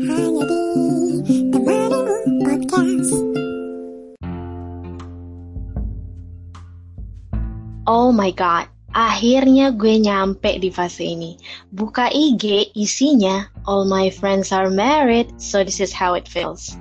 Hanya di Podcast Oh my god, akhirnya gue nyampe di fase ini. Buka IG, isinya all my friends are married, so this is how it feels.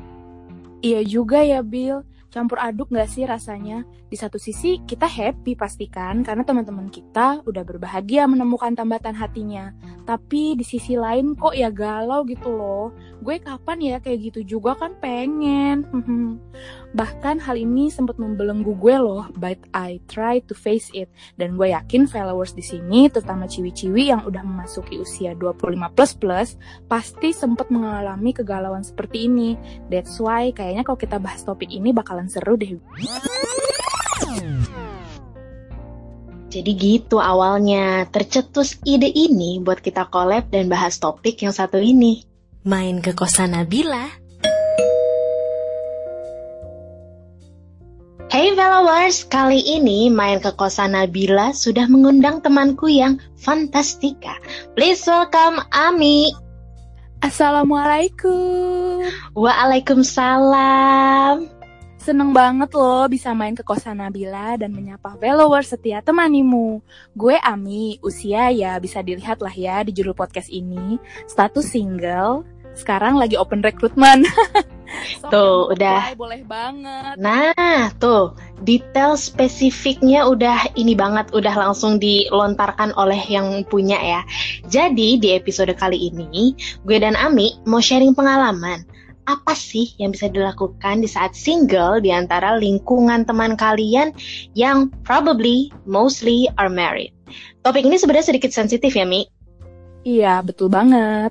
Iya juga ya Bill, campur aduk gak sih rasanya? Di satu sisi kita happy pastikan karena teman-teman kita udah berbahagia menemukan tambatan hatinya. Tapi di sisi lain kok ya galau gitu loh. Gue kapan ya kayak gitu juga kan pengen. Bahkan hal ini sempat membelenggu gue loh, but I try to face it. Dan gue yakin followers di sini, terutama ciwi-ciwi yang udah memasuki usia 25 plus plus, pasti sempat mengalami kegalauan seperti ini. That's why kayaknya kalau kita bahas topik ini bakalan seru deh. Jadi gitu awalnya, tercetus ide ini buat kita collab dan bahas topik yang satu ini. Main ke kosan Nabila. Hey followers, kali ini main ke kosan Nabila sudah mengundang temanku yang fantastika. Please welcome Ami. Assalamualaikum. Waalaikumsalam. Seneng banget loh bisa main ke kosan Nabila dan menyapa followers setia temanimu. Gue Ami, usia ya bisa dilihat lah ya di judul podcast ini. Status single, sekarang lagi open recruitment. So, Tuh, udah. apply Boleh banget. Nah, tuh, detail spesifiknya udah ini banget, udah langsung dilontarkan oleh yang punya ya. Jadi, di episode kali ini, gue dan Ami mau sharing pengalaman. Apa sih yang bisa dilakukan di saat single di antara lingkungan teman kalian yang probably, mostly are married? Topik ini sebenarnya sedikit sensitif ya, Mi. Iya, betul banget.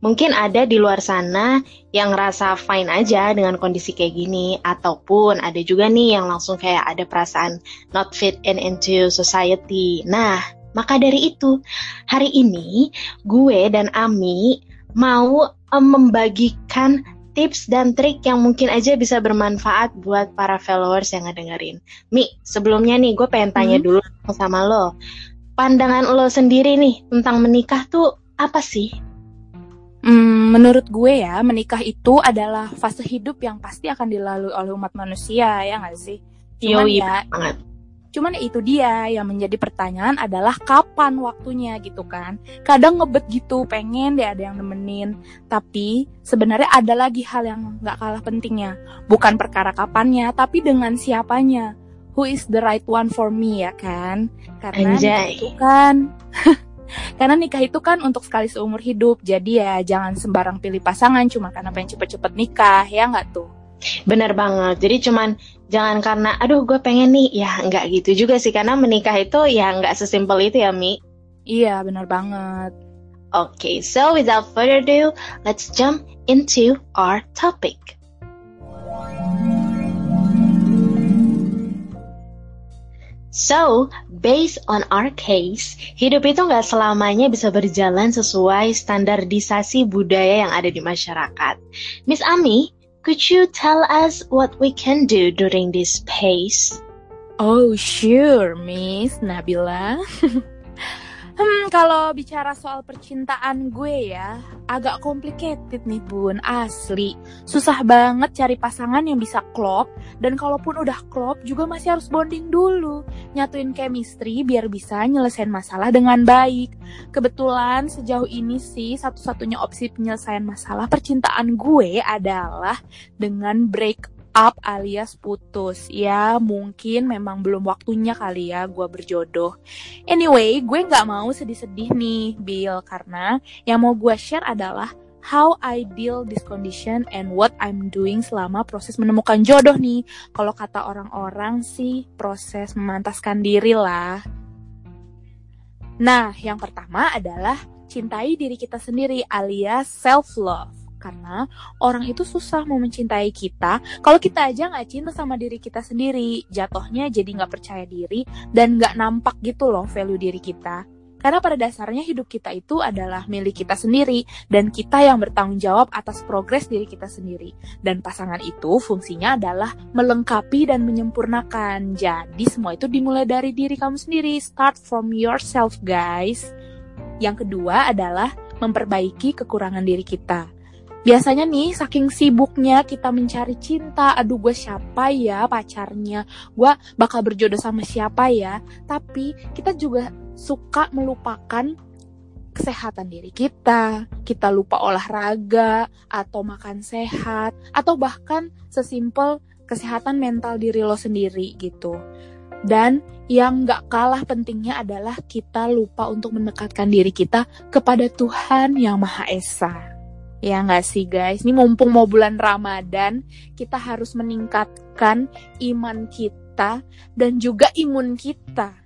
Mungkin ada di luar sana yang ngerasa fine aja dengan kondisi kayak gini, ataupun ada juga nih yang langsung kayak ada perasaan not fit in into society. Nah, maka dari itu, hari ini gue dan Ami mau em, membagikan tips dan trik yang mungkin aja bisa bermanfaat buat para followers yang ngedengerin. Mi, sebelumnya nih gue pengen tanya Hmm? dulu sama lo. Pandangan lo sendiri nih tentang menikah tuh apa sih? Hmm, menurut gue ya, menikah itu adalah fase hidup yang pasti akan dilalui oleh umat manusia, ya nggak sih? Cuman Yoi, ya, banget. Cuman itu dia yang menjadi pertanyaan adalah kapan waktunya gitu kan. Kadang ngebet gitu, pengen deh ada yang nemenin. Tapi sebenarnya ada lagi hal yang nggak kalah pentingnya. Bukan perkara kapannya, tapi dengan siapanya. Who is the right one for me ya kan? Karena Anjay. itu kan karena nikah itu kan untuk sekali seumur hidup. Jadi ya jangan sembarang pilih pasangan cuma karena pengen cepet-cepet nikah, ya nggak tuh? Bener banget. Jadi cuman jangan karena aduh gue pengen nih ya nggak gitu juga sih karena menikah itu ya nggak sesimpel itu ya Mi. Iya, benar banget. Oke, so without further ado, let's jump into our topic. So, based on our case, hidup itu nggak selamanya bisa berjalan sesuai standarisasi budaya yang ada di masyarakat. Miss Ami, could you tell us what we can do during this pace? Oh, sure, Miss Nabila. hmm, kalau bicara soal percintaan gue ya, agak complicated nih, Bun. Asli. Susah banget cari pasangan yang bisa klop, dan kalaupun udah klop juga masih harus bonding dulu. Nyatuin chemistry biar bisa nyelesain masalah dengan baik. Kebetulan sejauh ini sih satu-satunya opsi penyelesaian masalah percintaan gue adalah dengan break up alias putus. Ya, mungkin memang belum waktunya kali ya gue berjodoh. Anyway, gue nggak mau sedih-sedih nih, Bill, karena yang mau gue share adalah how I deal this condition and what I'm doing selama proses menemukan jodoh nih. Kalau kata orang-orang sih, proses memantaskan diri lah. Nah, yang pertama adalah cintai diri kita sendiri alias self-love. Karena orang itu susah mau mencintai kita kalau kita aja nggak cinta sama diri kita sendiri. Jatuhnya jadi nggak percaya diri dan nggak nampak gitu loh value diri kita. Karena pada dasarnya hidup kita itu adalah milik kita sendiri dan kita yang bertanggung jawab atas progres diri kita sendiri. Dan pasangan itu fungsinya adalah melengkapi dan menyempurnakan. Jadi semua itu dimulai dari diri kamu sendiri. Start from yourself, guys. Yang kedua adalah memperbaiki kekurangan diri kita. Biasanya nih saking sibuknya kita mencari cinta, aduh gue siapa ya pacarnya, gue bakal berjodoh sama siapa ya, tapi kita juga suka melupakan kesehatan diri kita, kita lupa olahraga atau makan sehat, atau bahkan sesimpel kesehatan mental diri lo sendiri gitu. Dan yang gak kalah pentingnya adalah kita lupa untuk mendekatkan diri kita kepada Tuhan Yang Maha Esa. Ya nggak sih guys, ini mumpung mau bulan Ramadan, kita harus meningkatkan iman kita dan juga imun kita.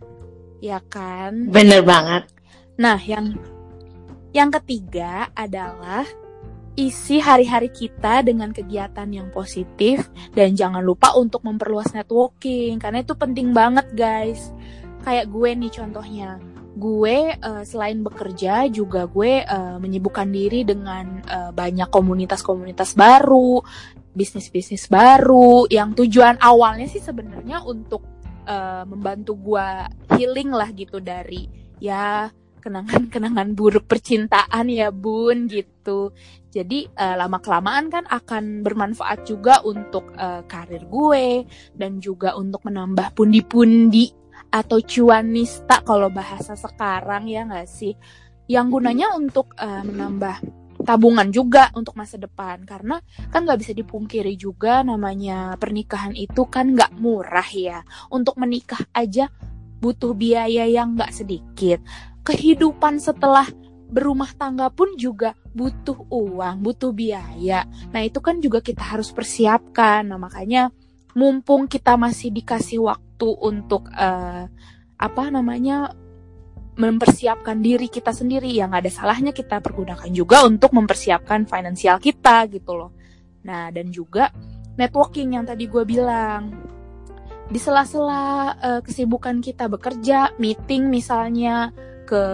Ya kan? Bener banget. Nah, yang yang ketiga adalah isi hari-hari kita dengan kegiatan yang positif dan jangan lupa untuk memperluas networking karena itu penting banget guys. Kayak gue nih contohnya gue uh, selain bekerja juga gue uh, menyibukkan diri dengan uh, banyak komunitas-komunitas baru, bisnis-bisnis baru yang tujuan awalnya sih sebenarnya untuk uh, membantu gue healing lah gitu dari ya kenangan-kenangan buruk percintaan ya bun gitu. Jadi uh, lama kelamaan kan akan bermanfaat juga untuk uh, karir gue dan juga untuk menambah pundi-pundi atau cuanista kalau bahasa sekarang ya nggak sih? Yang gunanya untuk uh, menambah tabungan juga untuk masa depan. Karena kan nggak bisa dipungkiri juga namanya pernikahan itu kan nggak murah ya. Untuk menikah aja butuh biaya yang nggak sedikit. Kehidupan setelah berumah tangga pun juga butuh uang butuh biaya. Nah itu kan juga kita harus persiapkan. Nah makanya mumpung kita masih dikasih waktu waktu untuk uh, apa namanya mempersiapkan diri kita sendiri yang ada salahnya kita pergunakan juga untuk mempersiapkan finansial kita gitu loh. Nah dan juga networking yang tadi gue bilang di sela-sela uh, kesibukan kita bekerja, meeting misalnya ke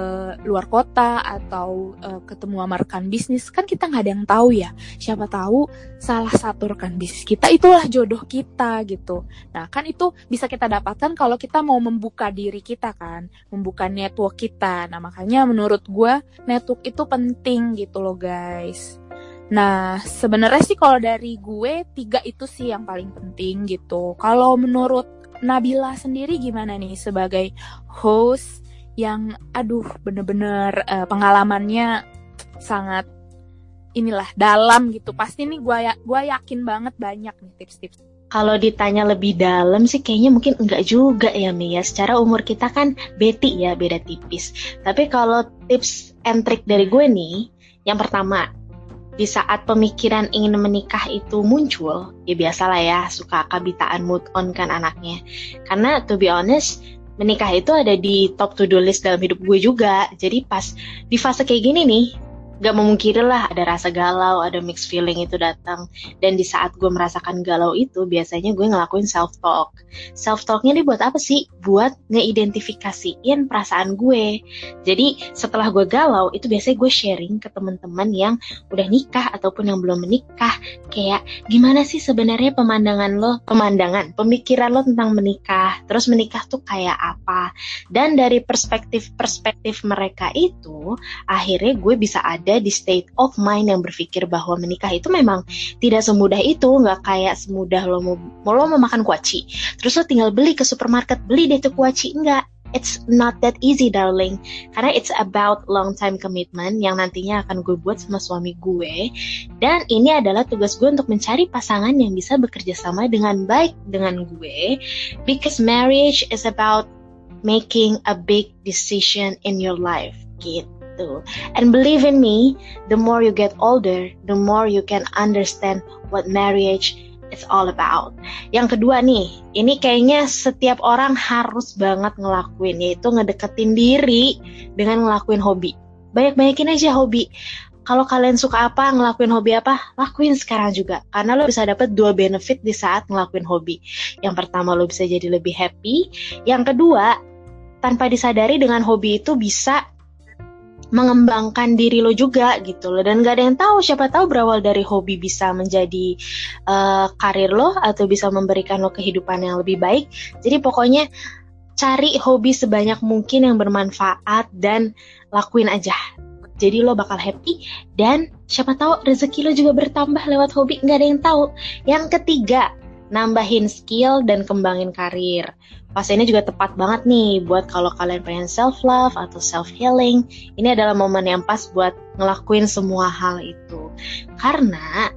luar kota atau uh, ketemu sama rekan bisnis kan kita nggak ada yang tahu ya. Siapa tahu salah satu rekan bisnis kita itulah jodoh kita gitu. Nah kan itu bisa kita dapatkan kalau kita mau membuka diri kita kan membuka network kita. Nah makanya menurut gue network itu penting gitu loh guys. Nah, sebenarnya sih kalau dari gue tiga itu sih yang paling penting gitu. Kalau menurut Nabila sendiri gimana nih sebagai host yang aduh bener-bener uh, pengalamannya sangat inilah dalam gitu pasti nih gue ya gue yakin banget banyak nih tips-tips kalau ditanya lebih dalam sih kayaknya mungkin enggak juga ya Mia. Secara umur kita kan beti ya, beda tipis. Tapi kalau tips and trick dari gue nih, yang pertama, di saat pemikiran ingin menikah itu muncul, ya biasalah ya, suka kabitaan mood on kan anaknya. Karena to be honest, menikah itu ada di top to do list dalam hidup gue juga. Jadi pas di fase kayak gini nih, gak memungkiri lah ada rasa galau, ada mixed feeling itu datang. Dan di saat gue merasakan galau itu, biasanya gue ngelakuin self talk. Self talknya nih buat apa sih? Buat ngeidentifikasiin perasaan gue. Jadi setelah gue galau, itu biasanya gue sharing ke teman-teman yang udah nikah ataupun yang belum menikah. Kayak gimana sih sebenarnya pemandangan lo, pemandangan, pemikiran lo tentang menikah. Terus menikah tuh kayak apa? Dan dari perspektif-perspektif mereka itu, akhirnya gue bisa ada ada di state of mind yang berpikir bahwa menikah itu memang tidak semudah itu, nggak kayak semudah lo mau, lo mau makan kuaci, terus lo tinggal beli ke supermarket, beli deh tuh kuaci, enggak. It's not that easy, darling. Karena it's about long time commitment yang nantinya akan gue buat sama suami gue. Dan ini adalah tugas gue untuk mencari pasangan yang bisa bekerja sama dengan baik dengan gue. Because marriage is about making a big decision in your life. Gitu gitu. And believe in me, the more you get older, the more you can understand what marriage is all about. Yang kedua nih, ini kayaknya setiap orang harus banget ngelakuin, yaitu ngedeketin diri dengan ngelakuin hobi. Banyak-banyakin aja hobi. Kalau kalian suka apa, ngelakuin hobi apa, lakuin sekarang juga. Karena lo bisa dapat dua benefit di saat ngelakuin hobi. Yang pertama lo bisa jadi lebih happy. Yang kedua, tanpa disadari dengan hobi itu bisa mengembangkan diri lo juga gitu loh. Dan gak ada yang tahu siapa tahu berawal dari hobi bisa menjadi uh, karir lo atau bisa memberikan lo kehidupan yang lebih baik. Jadi pokoknya cari hobi sebanyak mungkin yang bermanfaat dan lakuin aja. Jadi lo bakal happy dan siapa tahu rezeki lo juga bertambah lewat hobi. Nggak ada yang tahu. Yang ketiga nambahin skill dan kembangin karir. Fase ini juga tepat banget nih buat kalau kalian pengen self love atau self healing ini adalah momen yang pas buat ngelakuin semua hal itu. Karena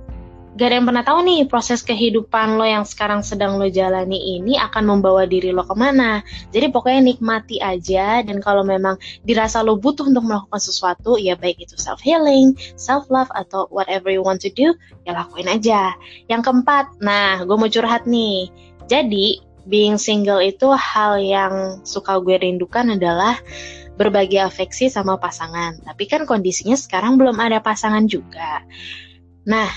gak ada yang pernah tahu nih proses kehidupan lo yang sekarang sedang lo jalani ini akan membawa diri lo ke mana. Jadi pokoknya nikmati aja dan kalau memang dirasa lo butuh untuk melakukan sesuatu, ya baik itu self healing, self love atau whatever you want to do, ya lakuin aja. Yang keempat, nah gue mau curhat nih. Jadi being single itu hal yang suka gue rindukan adalah berbagi afeksi sama pasangan. Tapi kan kondisinya sekarang belum ada pasangan juga. Nah,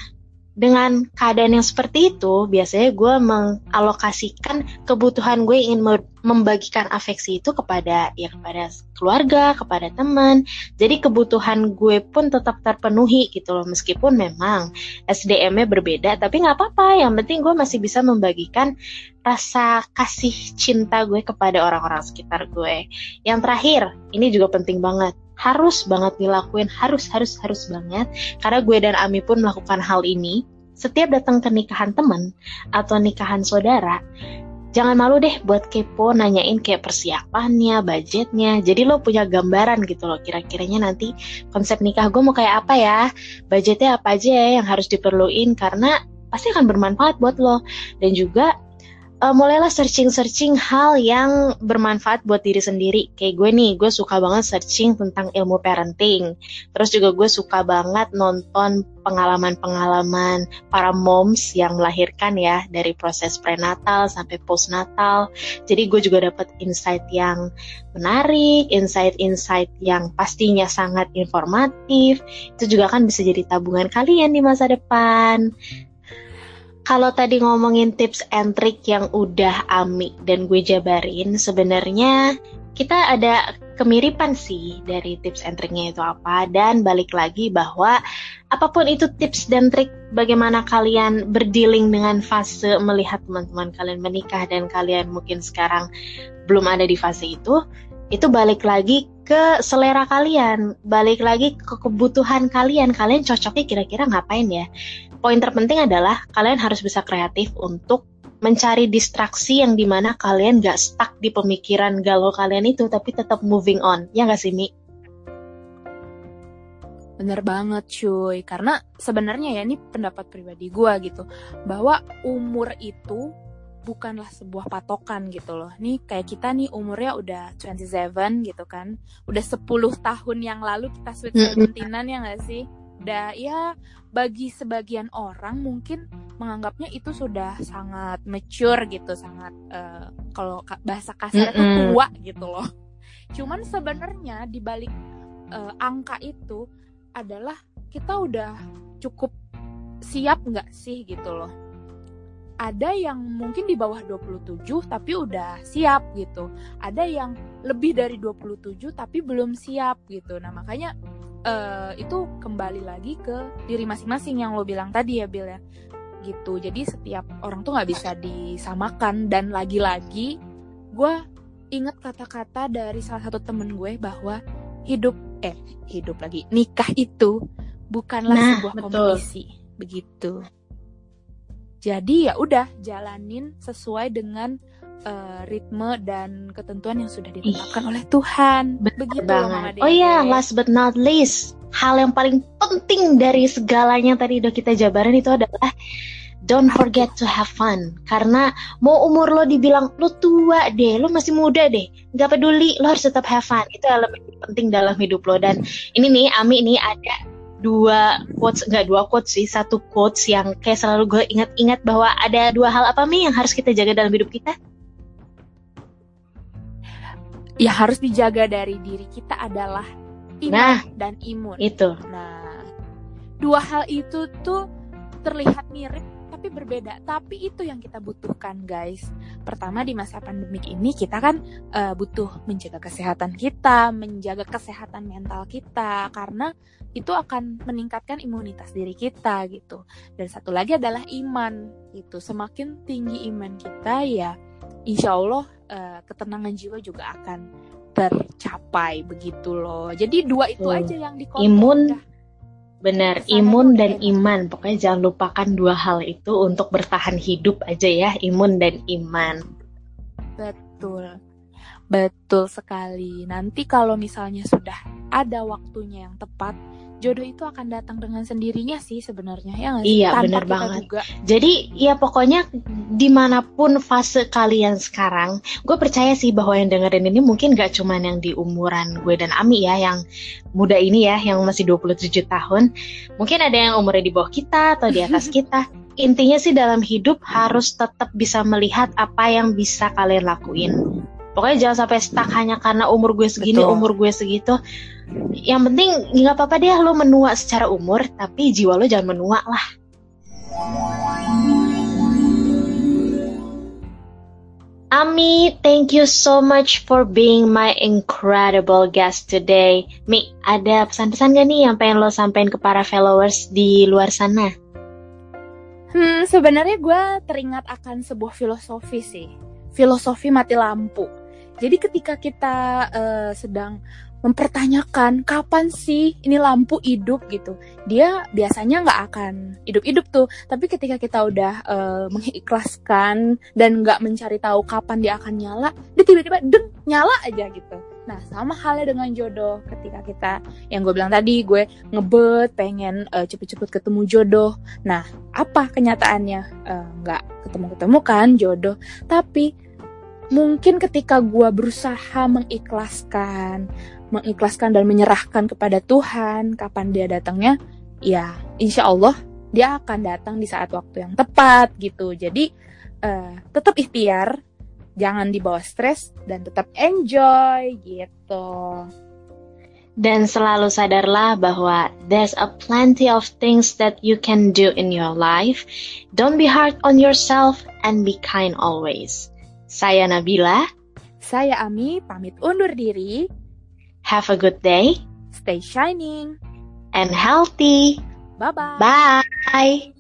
dengan keadaan yang seperti itu, biasanya gue mengalokasikan kebutuhan gue ingin membagikan afeksi itu kepada ya kepada keluarga, kepada teman. Jadi kebutuhan gue pun tetap terpenuhi gitu loh, meskipun memang SDM-nya berbeda, tapi nggak apa-apa. Yang penting gue masih bisa membagikan rasa kasih cinta gue kepada orang-orang sekitar gue. Yang terakhir, ini juga penting banget harus banget dilakuin, harus harus harus banget. Karena gue dan Ami pun melakukan hal ini. Setiap datang ke nikahan teman atau nikahan saudara, jangan malu deh buat kepo nanyain kayak persiapannya, budgetnya. Jadi lo punya gambaran gitu loh kira-kiranya nanti konsep nikah gue mau kayak apa ya, budgetnya apa aja ya yang harus diperluin karena pasti akan bermanfaat buat lo. Dan juga uh, mulailah searching-searching hal yang bermanfaat buat diri sendiri. Kayak gue nih, gue suka banget searching tentang ilmu parenting. Terus juga gue suka banget nonton pengalaman-pengalaman para moms yang melahirkan ya, dari proses prenatal sampai postnatal. Jadi gue juga dapat insight yang menarik, insight-insight yang pastinya sangat informatif. Itu juga kan bisa jadi tabungan kalian di masa depan kalau tadi ngomongin tips and trick yang udah Ami dan gue jabarin, sebenarnya kita ada kemiripan sih dari tips and triknya itu apa dan balik lagi bahwa apa pun itu tips dan trik bagaimana kalian berdealing dengan fase melihat teman-teman kalian menikah dan kalian mungkin sekarang belum ada di fase itu itu balik lagi ke selera kalian, balik lagi ke kebutuhan kalian. Kalian cocoknya kira-kira ngapain ya? Poin terpenting adalah kalian harus bisa kreatif untuk mencari distraksi yang di mana kalian gak stuck di pemikiran galau kalian itu tapi tetap moving on ya gak sih Mi? Bener banget cuy karena sebenarnya ya ini pendapat pribadi gue gitu bahwa umur itu bukanlah sebuah patokan gitu loh. Nih kayak kita nih umurnya udah 27 gitu kan. Udah 10 tahun yang lalu kita sweet seventeenan ya gak sih? Udah ya bagi sebagian orang mungkin menganggapnya itu sudah sangat mature gitu, sangat uh, kalau bahasa kasar itu tua gitu loh. Cuman sebenarnya di balik uh, angka itu adalah kita udah cukup siap nggak sih gitu loh. Ada yang mungkin di bawah 27 tapi udah siap gitu. Ada yang lebih dari 27 tapi belum siap gitu. Nah, makanya uh, itu kembali lagi ke diri masing-masing yang lo bilang tadi ya Bill ya. Gitu. Jadi setiap orang tuh nggak bisa disamakan. Dan lagi-lagi gue inget kata-kata dari salah satu temen gue bahwa hidup eh hidup lagi nikah itu bukanlah nah, sebuah betul. kompetisi. Begitu. Jadi ya udah jalanin sesuai dengan uh, ritme dan ketentuan yang sudah ditetapkan oleh Tuhan. Begitu banget. Oh iya, last but not least, hal yang paling penting dari segalanya tadi udah kita jabarin itu adalah don't forget to have fun. Karena mau umur lo dibilang lo tua deh, lo masih muda deh, nggak peduli, lo harus tetap have fun. Itu elemen penting dalam hidup lo. Dan ini nih, Ami ini ada dua quotes nggak dua quotes sih satu quotes yang kayak selalu gue ingat-ingat bahwa ada dua hal apa nih yang harus kita jaga dalam hidup kita ya harus dijaga dari diri kita adalah iman nah, dan imun. Itu. Nah, dua hal itu tuh terlihat mirip tapi berbeda. Tapi itu yang kita butuhkan, guys. Pertama di masa pandemik ini kita kan uh, butuh menjaga kesehatan kita, menjaga kesehatan mental kita karena itu akan meningkatkan imunitas diri kita gitu. Dan satu lagi adalah iman. Itu semakin tinggi iman kita ya insya Allah uh, ketenangan jiwa juga akan tercapai begitu loh. Jadi dua itu Betul. aja yang dikontrol. Imun. Benar, imun dan enak. iman. Pokoknya jangan lupakan dua hal itu untuk bertahan hidup aja ya, imun dan iman. Betul. Betul sekali. Nanti kalau misalnya sudah ada waktunya yang tepat, jodoh itu akan datang dengan sendirinya sih sebenarnya ya nggak sih? Iya, Tanpa bener banget. duga. Jadi ya pokoknya di mana pun fase kalian sekarang, gue percaya sih bahwa yang dengerin ini mungkin gak cuman yang di umuran gue dan Ami ya, yang muda ini ya, yang masih 27 tahun. Mungkin ada yang umurnya di bawah kita atau di atas kita. Intinya sih dalam hidup harus tetap bisa melihat apa yang bisa kalian lakuin. Pokoknya jangan sampai stuck hanya karena umur gue segini, Betul. umur gue segitu. Yang penting nggak apa-apa deh lo menua secara umur, tapi jiwa lo jangan menua lah. Ami, thank you so much for being my incredible guest today. Mi, ada pesan-pesan gak nih yang pengen lo sampein ke para followers di luar sana? Hmm, sebenarnya gue teringat akan sebuah filosofi sih. Filosofi mati lampu. Jadi ketika kita eh, sedang mempertanyakan kapan sih ini lampu hidup gitu, dia biasanya nggak akan hidup-hidup tuh. Tapi ketika kita udah eh, mengikhlaskan dan nggak mencari tahu kapan dia akan nyala, dia tiba-tiba deng nyala aja gitu. Nah sama halnya dengan jodoh. Ketika kita yang gue bilang tadi, gue ngebet pengen eh, cepet-cepet ketemu jodoh. Nah apa kenyataannya Eh, nggak ketemu-ketemu kan jodoh tapi mungkin ketika gua berusaha mengikhlaskan mengikhlaskan dan menyerahkan kepada Tuhan kapan dia datangnya ya insya Allah dia akan datang di saat waktu yang tepat gitu jadi eh, tetap ikhtiar jangan dibawa stres dan tetap enjoy gitu Dan selalu sadarlah bahwa there's a plenty of things that you can do in your life. Don't be hard on yourself and be kind always. Saya Nabila. saya Ami pamit undur diri Have a good day stay shining and healthy. bye bye Bye.